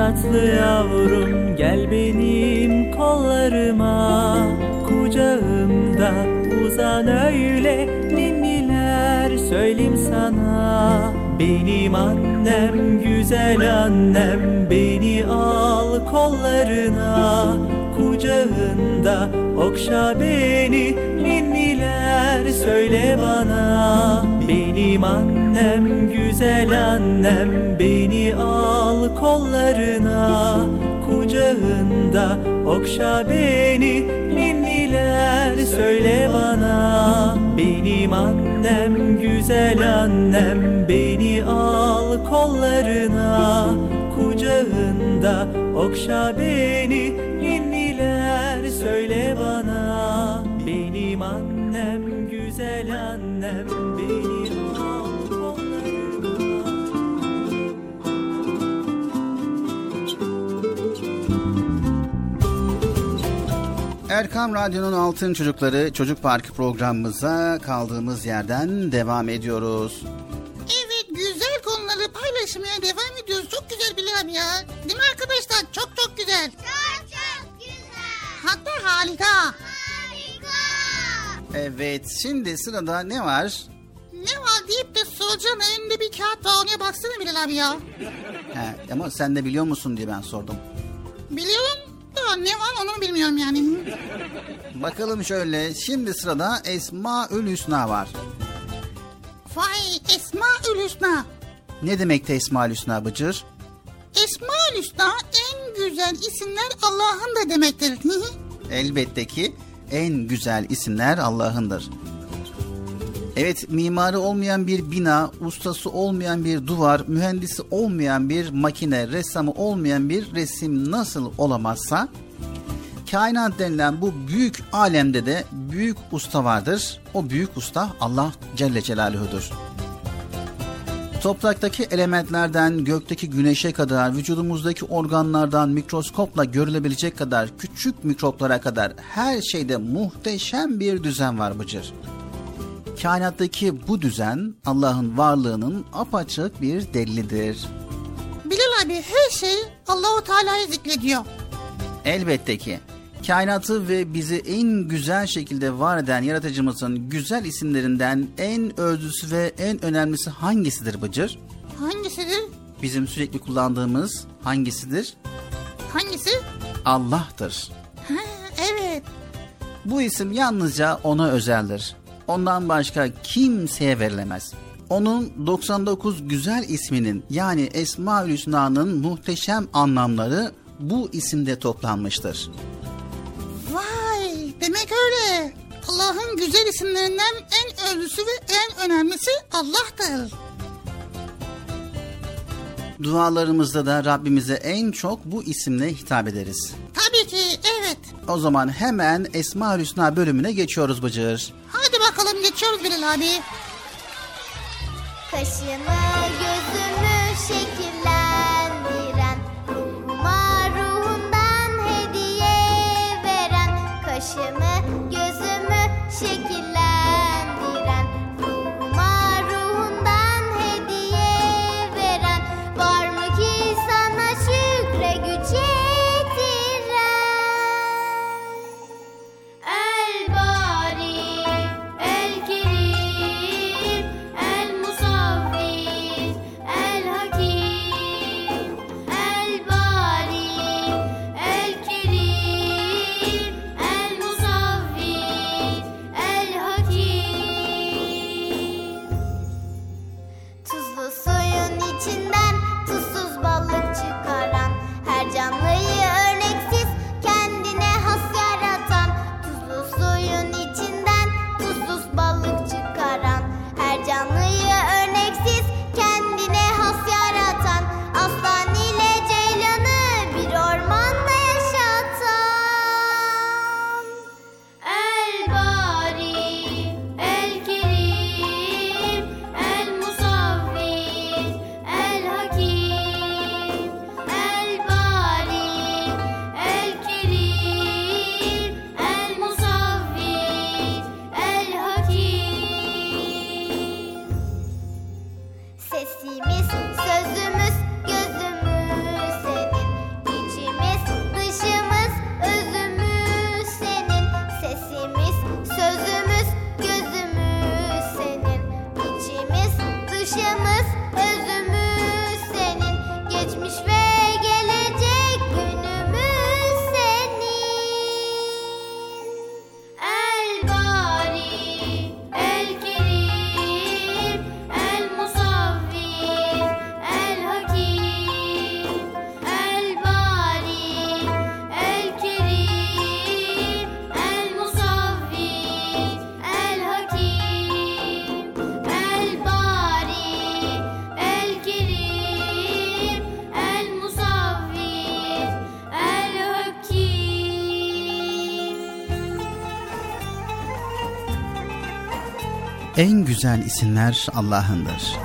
tatlı yavrum gel benim kollarıma. Kucağımda uzan öyle ninniler söyleyeyim sana. Benim annem güzel annem beni al kollarına. Kucağında okşa beni ninniler söyle bana. Benim annem güzel annem beni al kollarına Kucağında okşa beni. Ninniler söyle bana Benim annem güzel annem beni al kollarına. Kucağında okşa beni ninniler söyle bana. Benim annem güzel annem beni Erkam Radyo'nun Altın Çocukları Çocuk Parkı programımıza kaldığımız yerden devam ediyoruz. Evet güzel konuları paylaşmaya devam ediyoruz. Çok güzel Bilal ya. Değil mi arkadaşlar? Çok çok güzel. Çok çok güzel. Hatta harika. Harika. Evet şimdi sırada ne var? Ne var deyip de soracağın önünde bir kağıt var. Ona baksana Bilal abi ya. He, ama sen de biliyor musun diye ben sordum. Biliyorum da ne var onu bilmiyorum yani. Bakalım şöyle şimdi sırada Esmaül Hüsna var. Vay Esma Hüsna. Ne demekti Esmaül Hüsna Bıcır? Esma Hüsna en güzel isimler Allah'ın da demektir. Elbette ki en güzel isimler Allah'ındır. Evet mimarı olmayan bir bina, ustası olmayan bir duvar, mühendisi olmayan bir makine, ressamı olmayan bir resim nasıl olamazsa kainat denilen bu büyük alemde de büyük usta vardır. O büyük usta Allah Celle Celaluhu'dur. Topraktaki elementlerden gökteki güneşe kadar, vücudumuzdaki organlardan mikroskopla görülebilecek kadar küçük mikroplara kadar her şeyde muhteşem bir düzen var Bıcır. Kainattaki bu düzen Allah'ın varlığının apaçık bir delilidir. Bilal abi her şey Allahu Teala'yı zikrediyor. Elbette ki kainatı ve bizi en güzel şekilde var eden yaratıcımızın güzel isimlerinden en özlüsü ve en önemlisi hangisidir Bıcır? Hangisidir? Bizim sürekli kullandığımız hangisidir? Hangisi? Allah'tır. Ha, evet. Bu isim yalnızca ona özeldir. Ondan başka kimseye verilemez. Onun 99 güzel isminin yani Esma-ül Hüsna'nın muhteşem anlamları bu isimde toplanmıştır. Vay demek öyle. Allah'ın güzel isimlerinden en özlüsü ve en önemlisi Allah'tır. Dualarımızda da Rabbimize en çok bu isimle hitap ederiz. Tabii ki evet. O zaman hemen Esma-ül Hüsna bölümüne geçiyoruz Bıcır. Hadi bakalım geçiyoruz Bilal abi. Kaşımı gözümü şekillendiren güzel isimler Allah'ındır.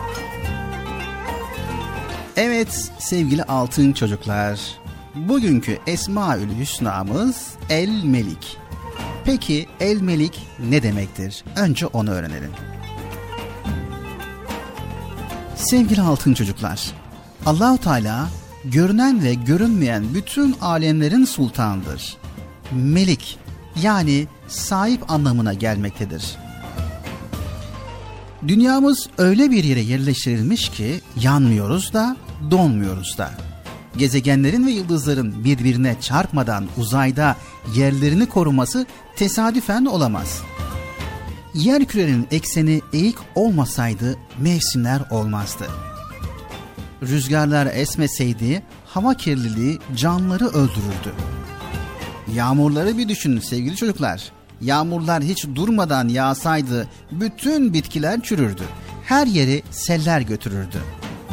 Evet sevgili altın çocuklar, bugünkü Esmaül Hüsna'mız El Melik. Peki El Melik ne demektir? Önce onu öğrenelim. Sevgili altın çocuklar, Allahu Teala görünen ve görünmeyen bütün alemlerin sultanıdır. Melik yani sahip anlamına gelmektedir. Dünyamız öyle bir yere yerleştirilmiş ki yanmıyoruz da donmuyoruz da. Gezegenlerin ve yıldızların birbirine çarpmadan uzayda yerlerini koruması tesadüfen olamaz. Yer kürenin ekseni eğik olmasaydı mevsimler olmazdı. Rüzgarlar esmeseydi hava kirliliği canlıları öldürürdü. Yağmurları bir düşünün sevgili çocuklar. Yağmurlar hiç durmadan yağsaydı bütün bitkiler çürürdü. Her yeri seller götürürdü.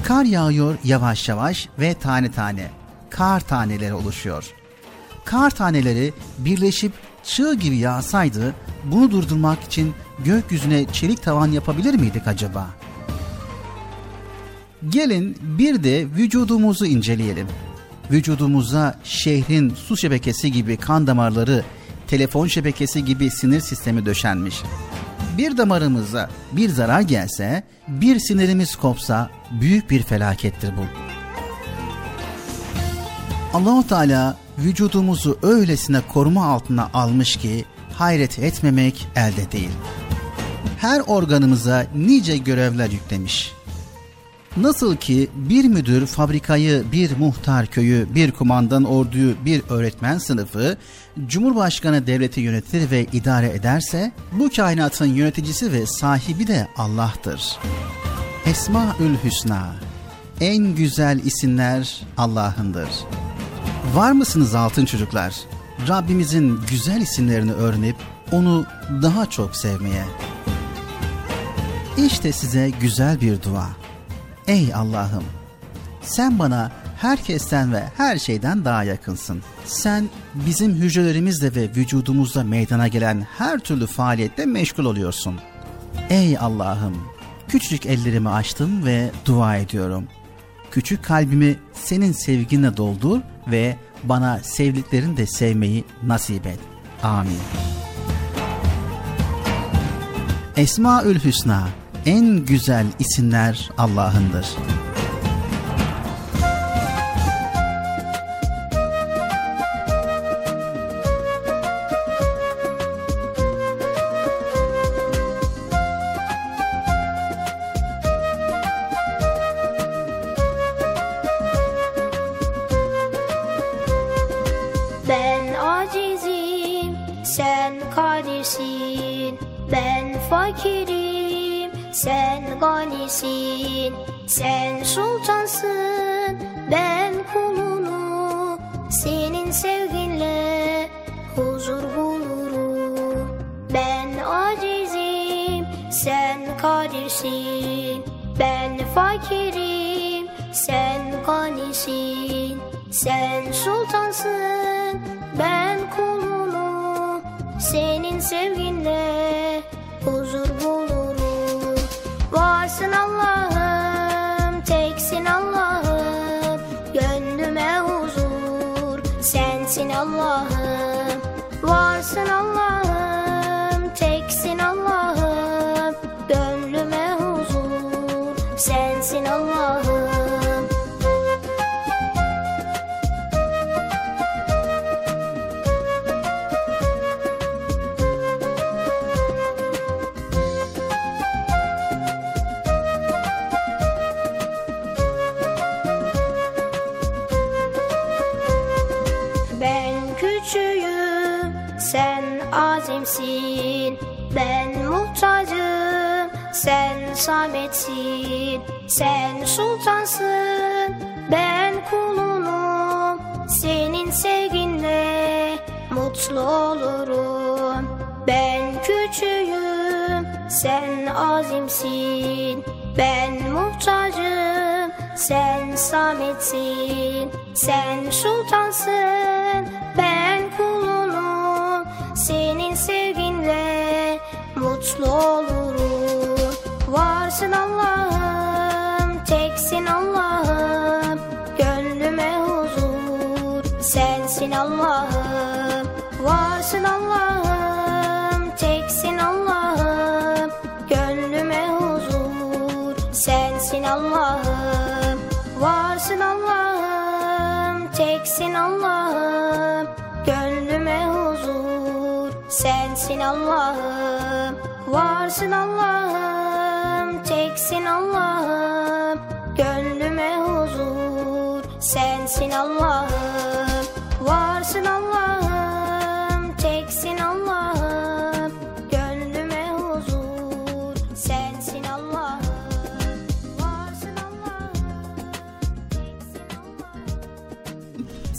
Kar yağıyor yavaş yavaş ve tane tane. Kar taneleri oluşuyor. Kar taneleri birleşip çığ gibi yağsaydı bunu durdurmak için gökyüzüne çelik tavan yapabilir miydik acaba? Gelin bir de vücudumuzu inceleyelim. Vücudumuza şehrin su şebekesi gibi kan damarları, telefon şebekesi gibi sinir sistemi döşenmiş. Bir damarımıza bir zarar gelse, bir sinirimiz kopsa büyük bir felakettir bu. Allahu Teala vücudumuzu öylesine koruma altına almış ki hayret etmemek elde değil. Her organımıza nice görevler yüklemiş. Nasıl ki bir müdür fabrikayı, bir muhtar köyü, bir kumandan orduyu, bir öğretmen sınıfı, Cumhurbaşkanı devleti yönetir ve idare ederse, bu kainatın yöneticisi ve sahibi de Allah'tır. Esmaül Hüsna, en güzel isimler Allah'ındır. Var mısınız altın çocuklar? Rabbimizin güzel isimlerini öğrenip onu daha çok sevmeye. İşte size güzel bir dua. Ey Allah'ım! Sen bana herkesten ve her şeyden daha yakınsın. Sen bizim hücrelerimizle ve vücudumuzda meydana gelen her türlü faaliyette meşgul oluyorsun. Ey Allah'ım! Küçücük ellerimi açtım ve dua ediyorum. Küçük kalbimi senin sevginle doldur ve bana sevdiklerini de sevmeyi nasip et. Amin. Esmaül Hüsna en güzel isimler Allah'ındır. Sen ganisin. Sen sultansın, ben kulunu. Senin sevginle huzur bulurum. Ben acizim, sen kadirsin. Ben fakirim, sen ganisin. Sen sultansın, ben kulunu. Senin sevginle huzur bulurum. Varsın sametsin. Sen sultansın, ben kulunum. Senin sevginle mutlu olurum. Ben küçüğüm, sen azimsin. Ben muhtacım, sen sametsin. Sen sultansın, ben kulunum. Senin sevginle mutlu olurum. Varsın Allah'ım, teksin Allah'ım, gönlüme huzur, sensin Allah'ım. Varsın Allah'ım, teksin Allah'ım, gönlüme huzur, sensin Allah'ım. Varsın Allah'ım, teksin Allah'ım, gönlüme huzur, sensin Allah'ım. Varsın Allah'ım, teksin Allah'ım, gönlüme huzur, sensin Allah'ım.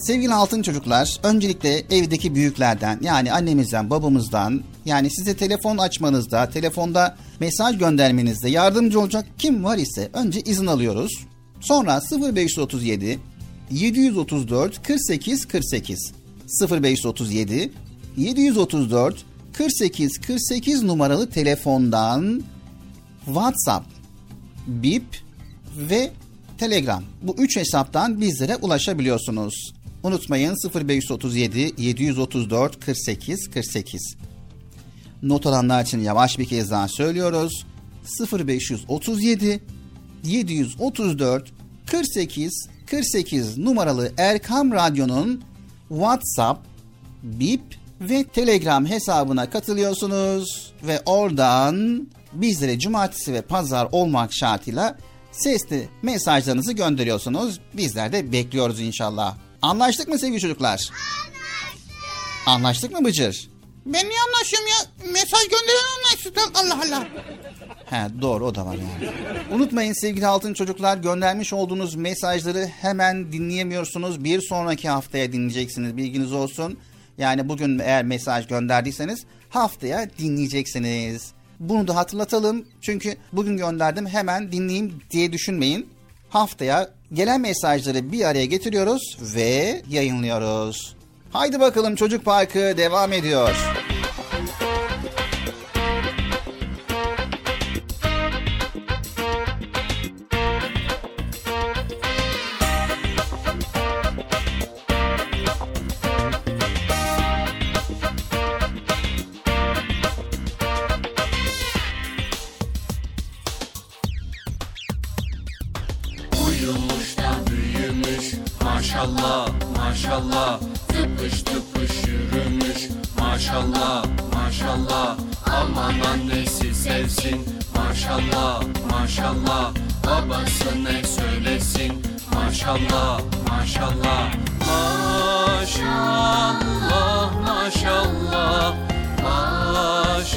Sevgili altın çocuklar, öncelikle evdeki büyüklerden yani annemizden, babamızdan yani size telefon açmanızda, telefonda mesaj göndermenizde yardımcı olacak kim var ise önce izin alıyoruz. Sonra 0537 734 48 48 0537 734 48 48 numaralı telefondan WhatsApp, Bip ve Telegram. Bu üç hesaptan bizlere ulaşabiliyorsunuz. Unutmayın 0537 734 48 48. Not alanlar için yavaş bir kez daha söylüyoruz. 0537 734 48 48 numaralı Erkam Radyo'nun WhatsApp, Bip ve Telegram hesabına katılıyorsunuz ve oradan bizlere cumartesi ve pazar olmak şartıyla sesli mesajlarınızı gönderiyorsunuz. Bizler de bekliyoruz inşallah. Anlaştık mı sevgili çocuklar? Anlaştık. Anlaştık mı Bıcır? Ben niye anlaşıyorum ya? Mesaj gönderen anlaştık. Allah Allah. He doğru o da var yani. Unutmayın sevgili altın çocuklar göndermiş olduğunuz mesajları hemen dinleyemiyorsunuz. Bir sonraki haftaya dinleyeceksiniz bilginiz olsun. Yani bugün eğer mesaj gönderdiyseniz haftaya dinleyeceksiniz. Bunu da hatırlatalım. Çünkü bugün gönderdim hemen dinleyeyim diye düşünmeyin. Haftaya gelen mesajları bir araya getiriyoruz ve yayınlıyoruz. Haydi bakalım Çocuk Parkı devam ediyor. Sevsin maşallah maşallah Babası ne söylesin. Maşallah Maşallah maşallah Maşallah maşallah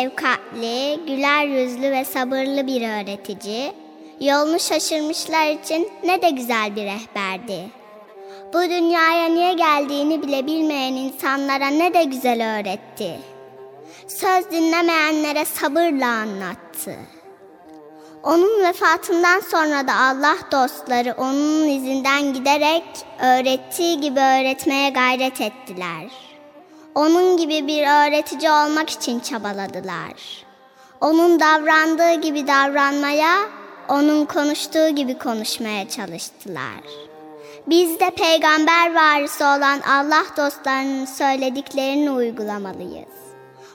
şefkatli, güler yüzlü ve sabırlı bir öğretici, yolunu şaşırmışlar için ne de güzel bir rehberdi. Bu dünyaya niye geldiğini bile bilmeyen insanlara ne de güzel öğretti. Söz dinlemeyenlere sabırla anlattı. Onun vefatından sonra da Allah dostları onun izinden giderek öğrettiği gibi öğretmeye gayret ettiler. Onun gibi bir öğretici olmak için çabaladılar. Onun davrandığı gibi davranmaya, onun konuştuğu gibi konuşmaya çalıştılar. Biz de peygamber varisi olan Allah dostlarının söylediklerini uygulamalıyız.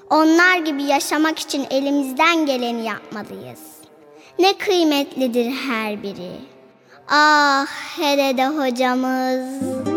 Onlar gibi yaşamak için elimizden geleni yapmalıyız. Ne kıymetlidir her biri. Ah hele de hocamız.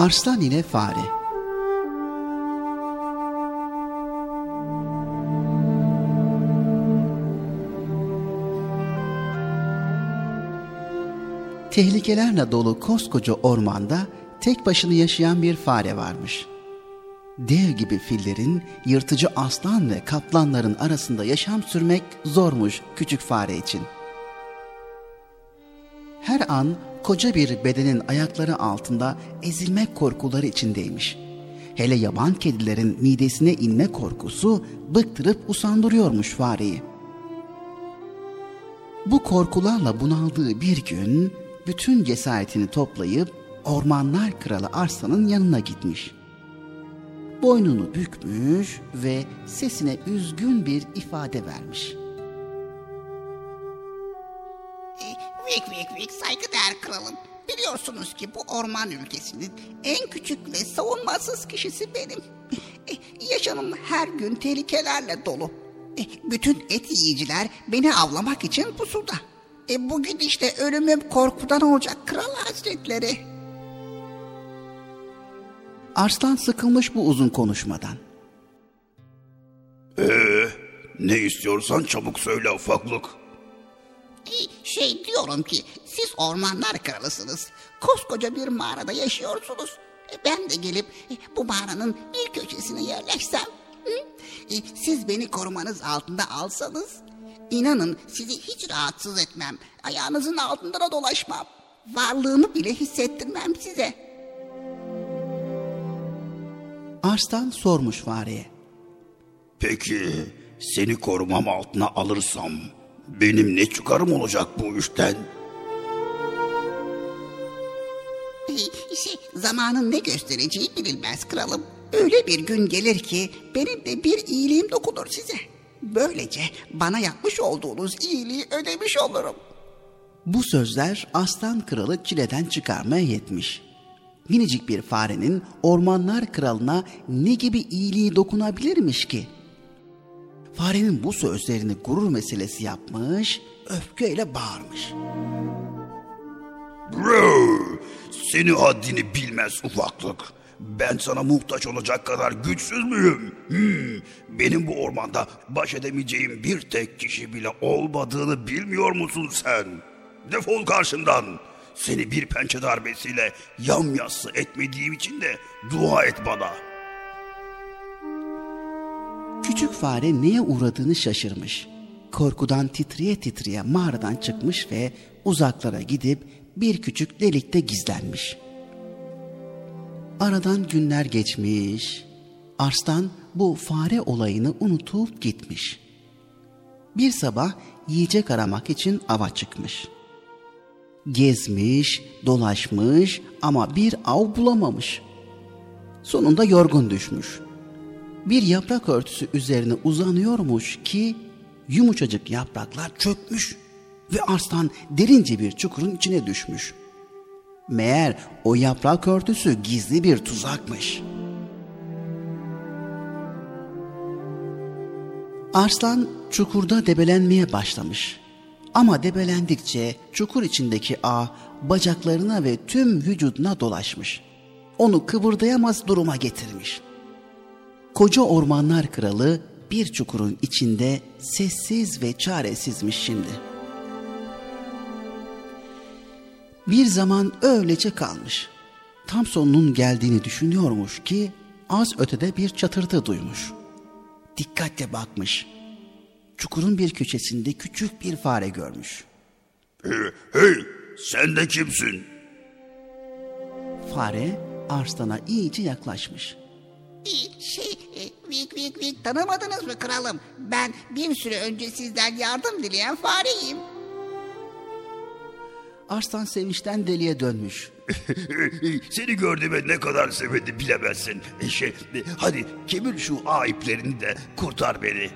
Arslan ile Fare Tehlikelerle dolu koskoca ormanda tek başına yaşayan bir fare varmış. Dev gibi fillerin, yırtıcı aslan ve kaplanların arasında yaşam sürmek zormuş küçük fare için. Her an koca bir bedenin ayakları altında ezilmek korkuları içindeymiş. Hele yaban kedilerin midesine inme korkusu bıktırıp usandırıyormuş fareyi. Bu korkularla bunaldığı bir gün bütün cesaretini toplayıp Ormanlar Kralı Arslan'ın yanına gitmiş. Boynunu bükmüş ve sesine üzgün bir ifade vermiş. Vik vik vik saygıdeğer kralım. Biliyorsunuz ki bu orman ülkesinin en küçük ve savunmasız kişisi benim. E, yaşamım her gün tehlikelerle dolu. E, bütün et yiyiciler beni avlamak için pusuda. E, bugün işte ölümüm korkudan olacak kral hazretleri. Arslan sıkılmış bu uzun konuşmadan. Ee, ne istiyorsan çabuk söyle ufaklık. Şey diyorum ki siz ormanlar kralısınız. Koskoca bir mağarada yaşıyorsunuz. E, ben de gelip e, bu mağaranın bir köşesine yerleşsem. E, siz beni korumanız altında alsanız. inanın sizi hiç rahatsız etmem. Ayağınızın altında da dolaşmam. Varlığımı bile hissettirmem size. Arslan sormuş fareye. Peki seni korumam altına alırsam benim ne çıkarım olacak bu işten? Şey, zamanın ne göstereceği bilinmez kralım. Öyle bir gün gelir ki benim de bir iyiliğim dokunur size. Böylece bana yapmış olduğunuz iyiliği ödemiş olurum. Bu sözler aslan kralı çileden çıkarmaya yetmiş. Minicik bir farenin ormanlar kralına ne gibi iyiliği dokunabilirmiş ki? Farenin bu sözlerini gurur meselesi yapmış, öfkeyle bağırmış. Bro, seni haddini bilmez ufaklık. Ben sana muhtaç olacak kadar güçsüz müyüm? Hmm, benim bu ormanda baş edemeyeceğim bir tek kişi bile olmadığını bilmiyor musun sen? Defol karşımdan. Seni bir pençe darbesiyle yamyassı etmediğim için de dua et bana. Küçük fare neye uğradığını şaşırmış. Korkudan titreye titreye mağaradan çıkmış ve uzaklara gidip bir küçük delikte gizlenmiş. Aradan günler geçmiş. Arslan bu fare olayını unutup gitmiş. Bir sabah yiyecek aramak için ava çıkmış. Gezmiş, dolaşmış ama bir av bulamamış. Sonunda yorgun düşmüş bir yaprak örtüsü üzerine uzanıyormuş ki yumuşacık yapraklar çökmüş ve arslan derince bir çukurun içine düşmüş. Meğer o yaprak örtüsü gizli bir tuzakmış. Arslan çukurda debelenmeye başlamış. Ama debelendikçe çukur içindeki ağ bacaklarına ve tüm vücuduna dolaşmış. Onu kıvırdayamaz duruma getirmiş.'' Koca ormanlar kralı bir çukurun içinde sessiz ve çaresizmiş şimdi. Bir zaman öylece kalmış. Tam sonunun geldiğini düşünüyormuş ki az ötede bir çatırtı duymuş. Dikkatle bakmış. Çukurun bir köşesinde küçük bir fare görmüş. Hey, hey sen de kimsin? Fare arslana iyice yaklaşmış. E, Şey, e, vik vik vik tanımadınız mı kralım? Ben bir süre önce sizden yardım dileyen fareyim. Arslan sevinçten deliye dönmüş. Seni gördüğüme ne kadar sevindim bilemezsin. E, Şey, hadi kemir şu ağ iplerini de kurtar beni.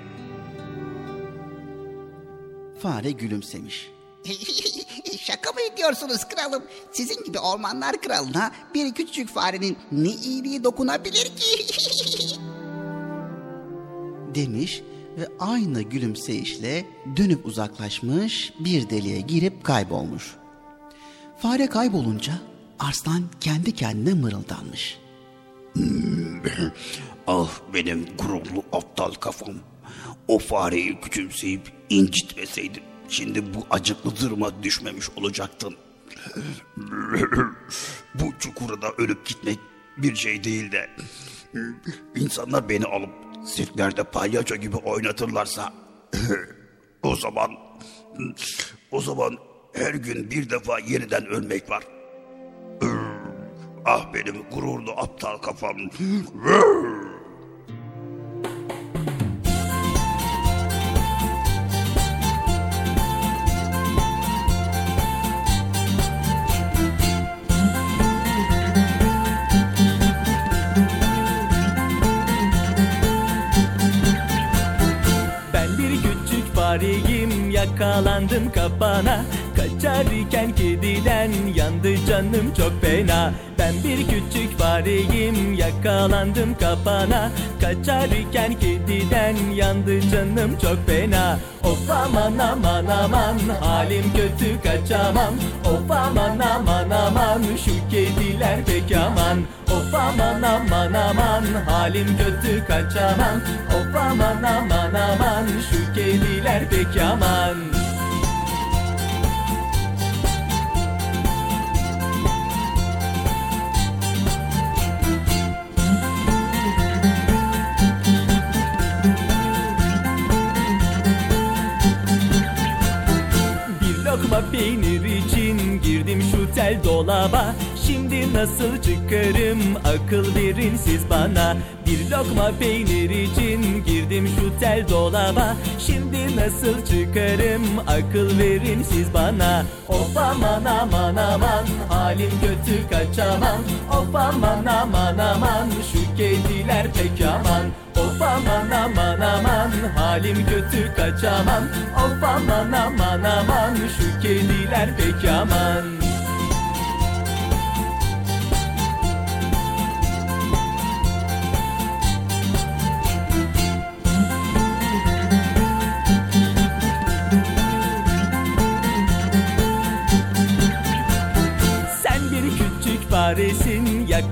Fare gülümsemiş. Şaka mı ediyorsunuz kralım? Sizin gibi ormanlar kralına bir küçük farenin ne iyiliği dokunabilir ki? demiş ve aynı gülümseyişle dönüp uzaklaşmış bir deliğe girip kaybolmuş. Fare kaybolunca arslan kendi kendine mırıldanmış. Ah benim gururlu aptal kafam. O fareyi küçümseyip incitmeseydim şimdi bu acıklı duruma düşmemiş olacaktın. bu çukurda ölüp gitmek bir şey değil de insanlar beni alıp sirklerde palyaço gibi oynatırlarsa o zaman o zaman her gün bir defa yeniden ölmek var. Ah benim gururlu aptal kafam. yakalandım kapana. Kaçarken kediden yandı canım çok fena. Ben bir küçük fareyim yakalandım kapana. Kaçarken kediden yandı canım çok fena. Of aman aman aman halim kötü kaçamam. Of aman aman aman şu kediler pek aman. Of aman aman aman halim kötü kaçamam. Of aman aman aman şu kediler pek aman peynir için girdim şu tel dolaba Şimdi nasıl çıkarım? Akıl verin siz bana. Bir lokma peynir için girdim şu tel dolaba. Şimdi nasıl çıkarım? Akıl verin siz bana. Of aman aman aman. Halim kötü kaçamam Of aman aman aman. Şu kediler pek aman. Of aman aman aman. Halim kötü kaçamam Of aman aman aman. Şu kediler pek aman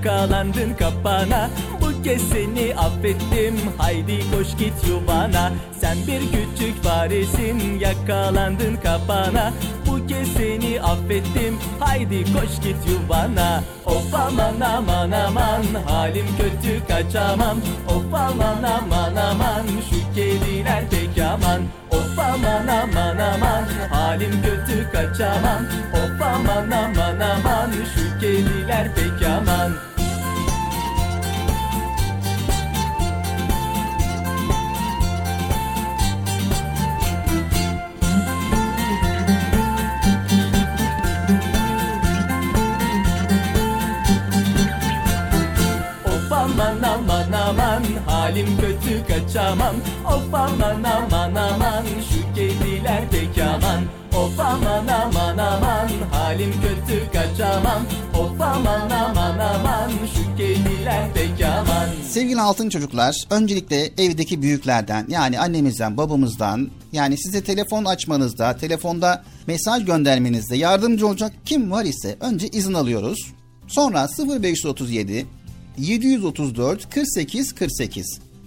yakalandın kapana. Bu kez seni affettim. Haydi koş git yuvana. Sen bir küçük faresin yakalandın kapana. Bu kez seni affettim. Haydi koş git yuvana. Of aman aman aman. Halim kötü kaçamam. Of aman aman aman. Şu kediler pek aman. Of aman aman aman. Halim kötü kaçamam. Of aman aman aman. Şu kediler pek aman kaçamam. Of aman aman aman şu kediler pek aman. Of aman aman aman halim kötü kaçamam. Of aman aman aman şu kediler pek aman. Sevgili altın çocuklar, öncelikle evdeki büyüklerden yani annemizden, babamızdan yani size telefon açmanızda, telefonda mesaj göndermenizde yardımcı olacak kim var ise önce izin alıyoruz. Sonra 0537 734 48 48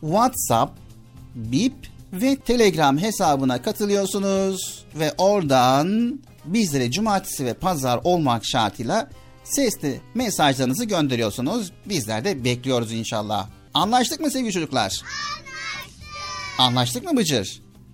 WhatsApp, Bip ve Telegram hesabına katılıyorsunuz ve oradan bizlere cumartesi ve pazar olmak şartıyla sesli mesajlarınızı gönderiyorsunuz. Bizler de bekliyoruz inşallah. Anlaştık mı sevgili çocuklar? Anlaştık. Anlaştık mı Bıcır?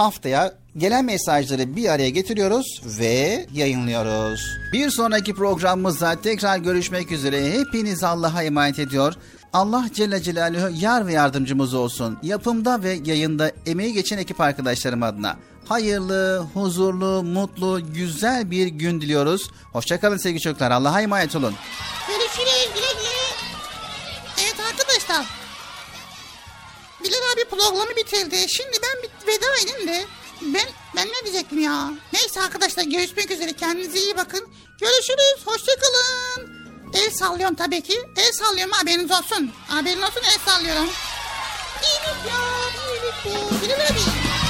Haftaya gelen mesajları bir araya getiriyoruz ve yayınlıyoruz. Bir sonraki programımızda tekrar görüşmek üzere. Hepiniz Allah'a emanet ediyor. Allah Celle Celaluhu yar ve yardımcımız olsun. Yapımda ve yayında emeği geçen ekip arkadaşlarım adına. Hayırlı, huzurlu, mutlu, güzel bir gün diliyoruz. Hoşçakalın sevgili çocuklar. Allah'a emanet olun. Görüşürüz. Güle güle. Evet arkadaşlar. Bilal abi programı bitirdi. Şimdi ben bir veda edeyim de Ben ben ne diyecektim ya? Neyse arkadaşlar görüşmek üzere. Kendinize iyi bakın. Görüşürüz. Hoşçakalın. El sallıyorum tabii ki. El sallıyorum haberiniz olsun. Haberin olsun el sallıyorum. İyilik ya. iyilik bu. Bilir abi.